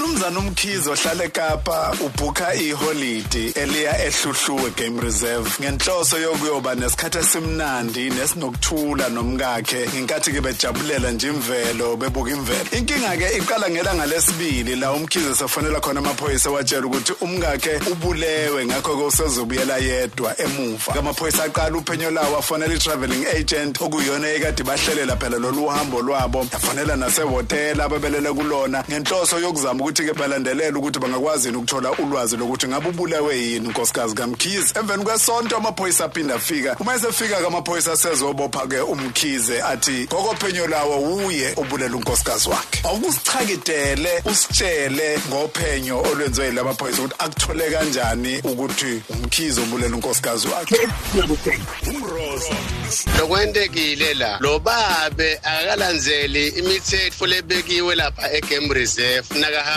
umnumzana umkhize ohlala eKapa ubhuka iholidi eliya ehluhluwe game reserve ngenhloso yokuyoba nesikhathi esimnandi nesinokuthula nomkakhe ngenkathi ke bejabulela nje imvelo bebuka imvelo. Inkinga ke iqala ngelanga lesibili la umkhize sefonela khona amaphoyisa watshela ukuthi umkakhe ubulewe ngakho ke usezobuyela yedwa emuva. Amaphoyisa aqala uphenyo lawo afonela i-travelling agent okuyiyona ekade bahlelela phela lolu hambo lwabo. Yafonela nasehhotela ababelele kulona ngenhloso yokuzama ukuthi ke balandelela ukuthi bangakwazi yini ukuthola ulwazi lokuthi ngabe ubulewe yini unkosikazi kamkhize. Emveni kwesonto amaphoyisa aphinda afika. Uma esefika ke amaphoyisa asezobopha ke umkhize athi ngokophenyo lawo uye ubulela unkosikazi wakhe. Awukusichakidele usitshele ngophenyo olwenziwe lamaphoyisa ukuthi akuthole kanjani ukuthi umkhize ubulela unkosikazi wakhe. Lokwentekile la lo babe akakalandzeli imithetho lebekiwe lapha egame reserve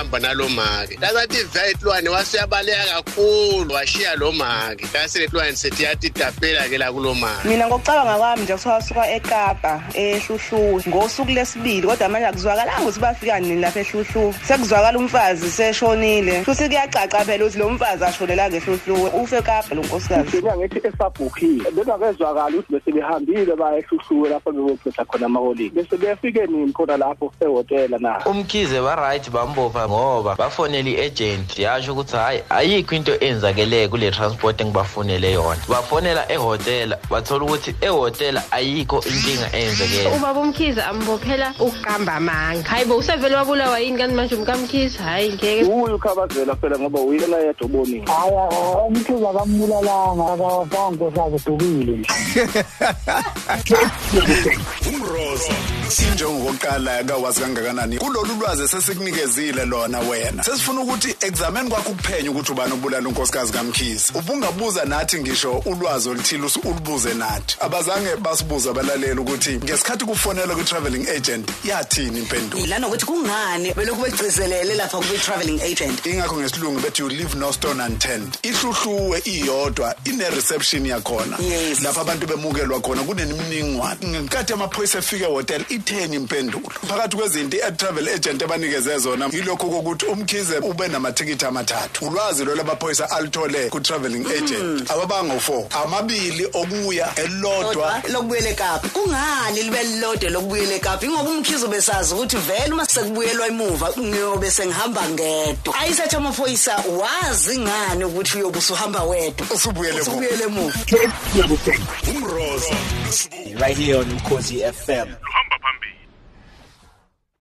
nakahamba nalo make. Lasathi vetlwane wasuyabaleka kakhulu washiya lo make. Lasiletlwane sethi yathi tapela ke la kulo make. Mina ngokucabanga kwami nje kuthiwa basuka ekapa ehluhluwe ngosuku lesibili kodwa manje akuzwakalanga ukuthi bafika nini lapha ehluhluwe sekuzwakala umfazi seshonile. Futhi kuyacaca phela ukuthi lo mfazi ashonelanga ehluhluwe ufe ekapa lo nkosikazi. Ngithi esabhukhile. Bengakezwakala ukuthi bese behambile baya ehluhluwe lapho bebophetha khona amaholidi bese befike nini khona lapho ehhotela na? Umkhize ba-right bambopha ngoba bafonela i-agent. Yasho ukuthi hhayi ayikho into enzakele kule transport engibafonele yona. Bafonela ehhotela bathola ukuthi ehhotela ayikho inkinga eyenzekele. Ubaba umkhize ambophela ukuqamba amanga. Hayi bo usevele wabulawa yini kanti manje umkamkhize hhayi ngeke. Uye ukhabazela phela ngoba uyena yedwa obonile hayi umkhize akambulalanga akawafanga nkosazi udukile umrozo sinjengokokuqala kawazi kangakanani kulolu lwazi esesikunikeze lona wena. Sesifuna ukuthi ekuzameni kwakho ukuphenya ukuthi ubani ubulala unkosikazi kamkhizi ubungabuza nathi ngisho ulwazi oluthile usu- ulubuze nathi. Abazange basibuza abalaleli ukuthi ngesikhathi kufonela kwi-travelling agent yathini impendulo? Lana ukuthi kungani belokhu begcizelele lapha kwi-travelling agent? Ingakho ngesilungu bethi you leave no stone unturned ihluhluwe iyodwa ine-reception yakhona. Yes. lapho abantu bemukelwa khona kunemininingwane ngenkathi amaphoyisa efika ehhotel itheni impendulo? Phakathi kwezinto i-travel agent abanikeze zona yilokhu kokuthi umkhize ube namathikithi amathathu. Ulwazi lolo amaphoyisa alithole ku-travelling agent. Ababango-four amabili okuya elilodwa. Lokubuyela ekapa. Kungani libe lilode lokubuyela ekapa? Ingoba umkhizo besazi ukuthi vele uma sekubuyelwa emuva ngiyobe sengihamba ngedwa. Ayisethe amaphoyisa wazi ngani ukuthi uyobe usuhamba wedwa? Usubuyele emuva. umrozo. Right here on Mkosi FM.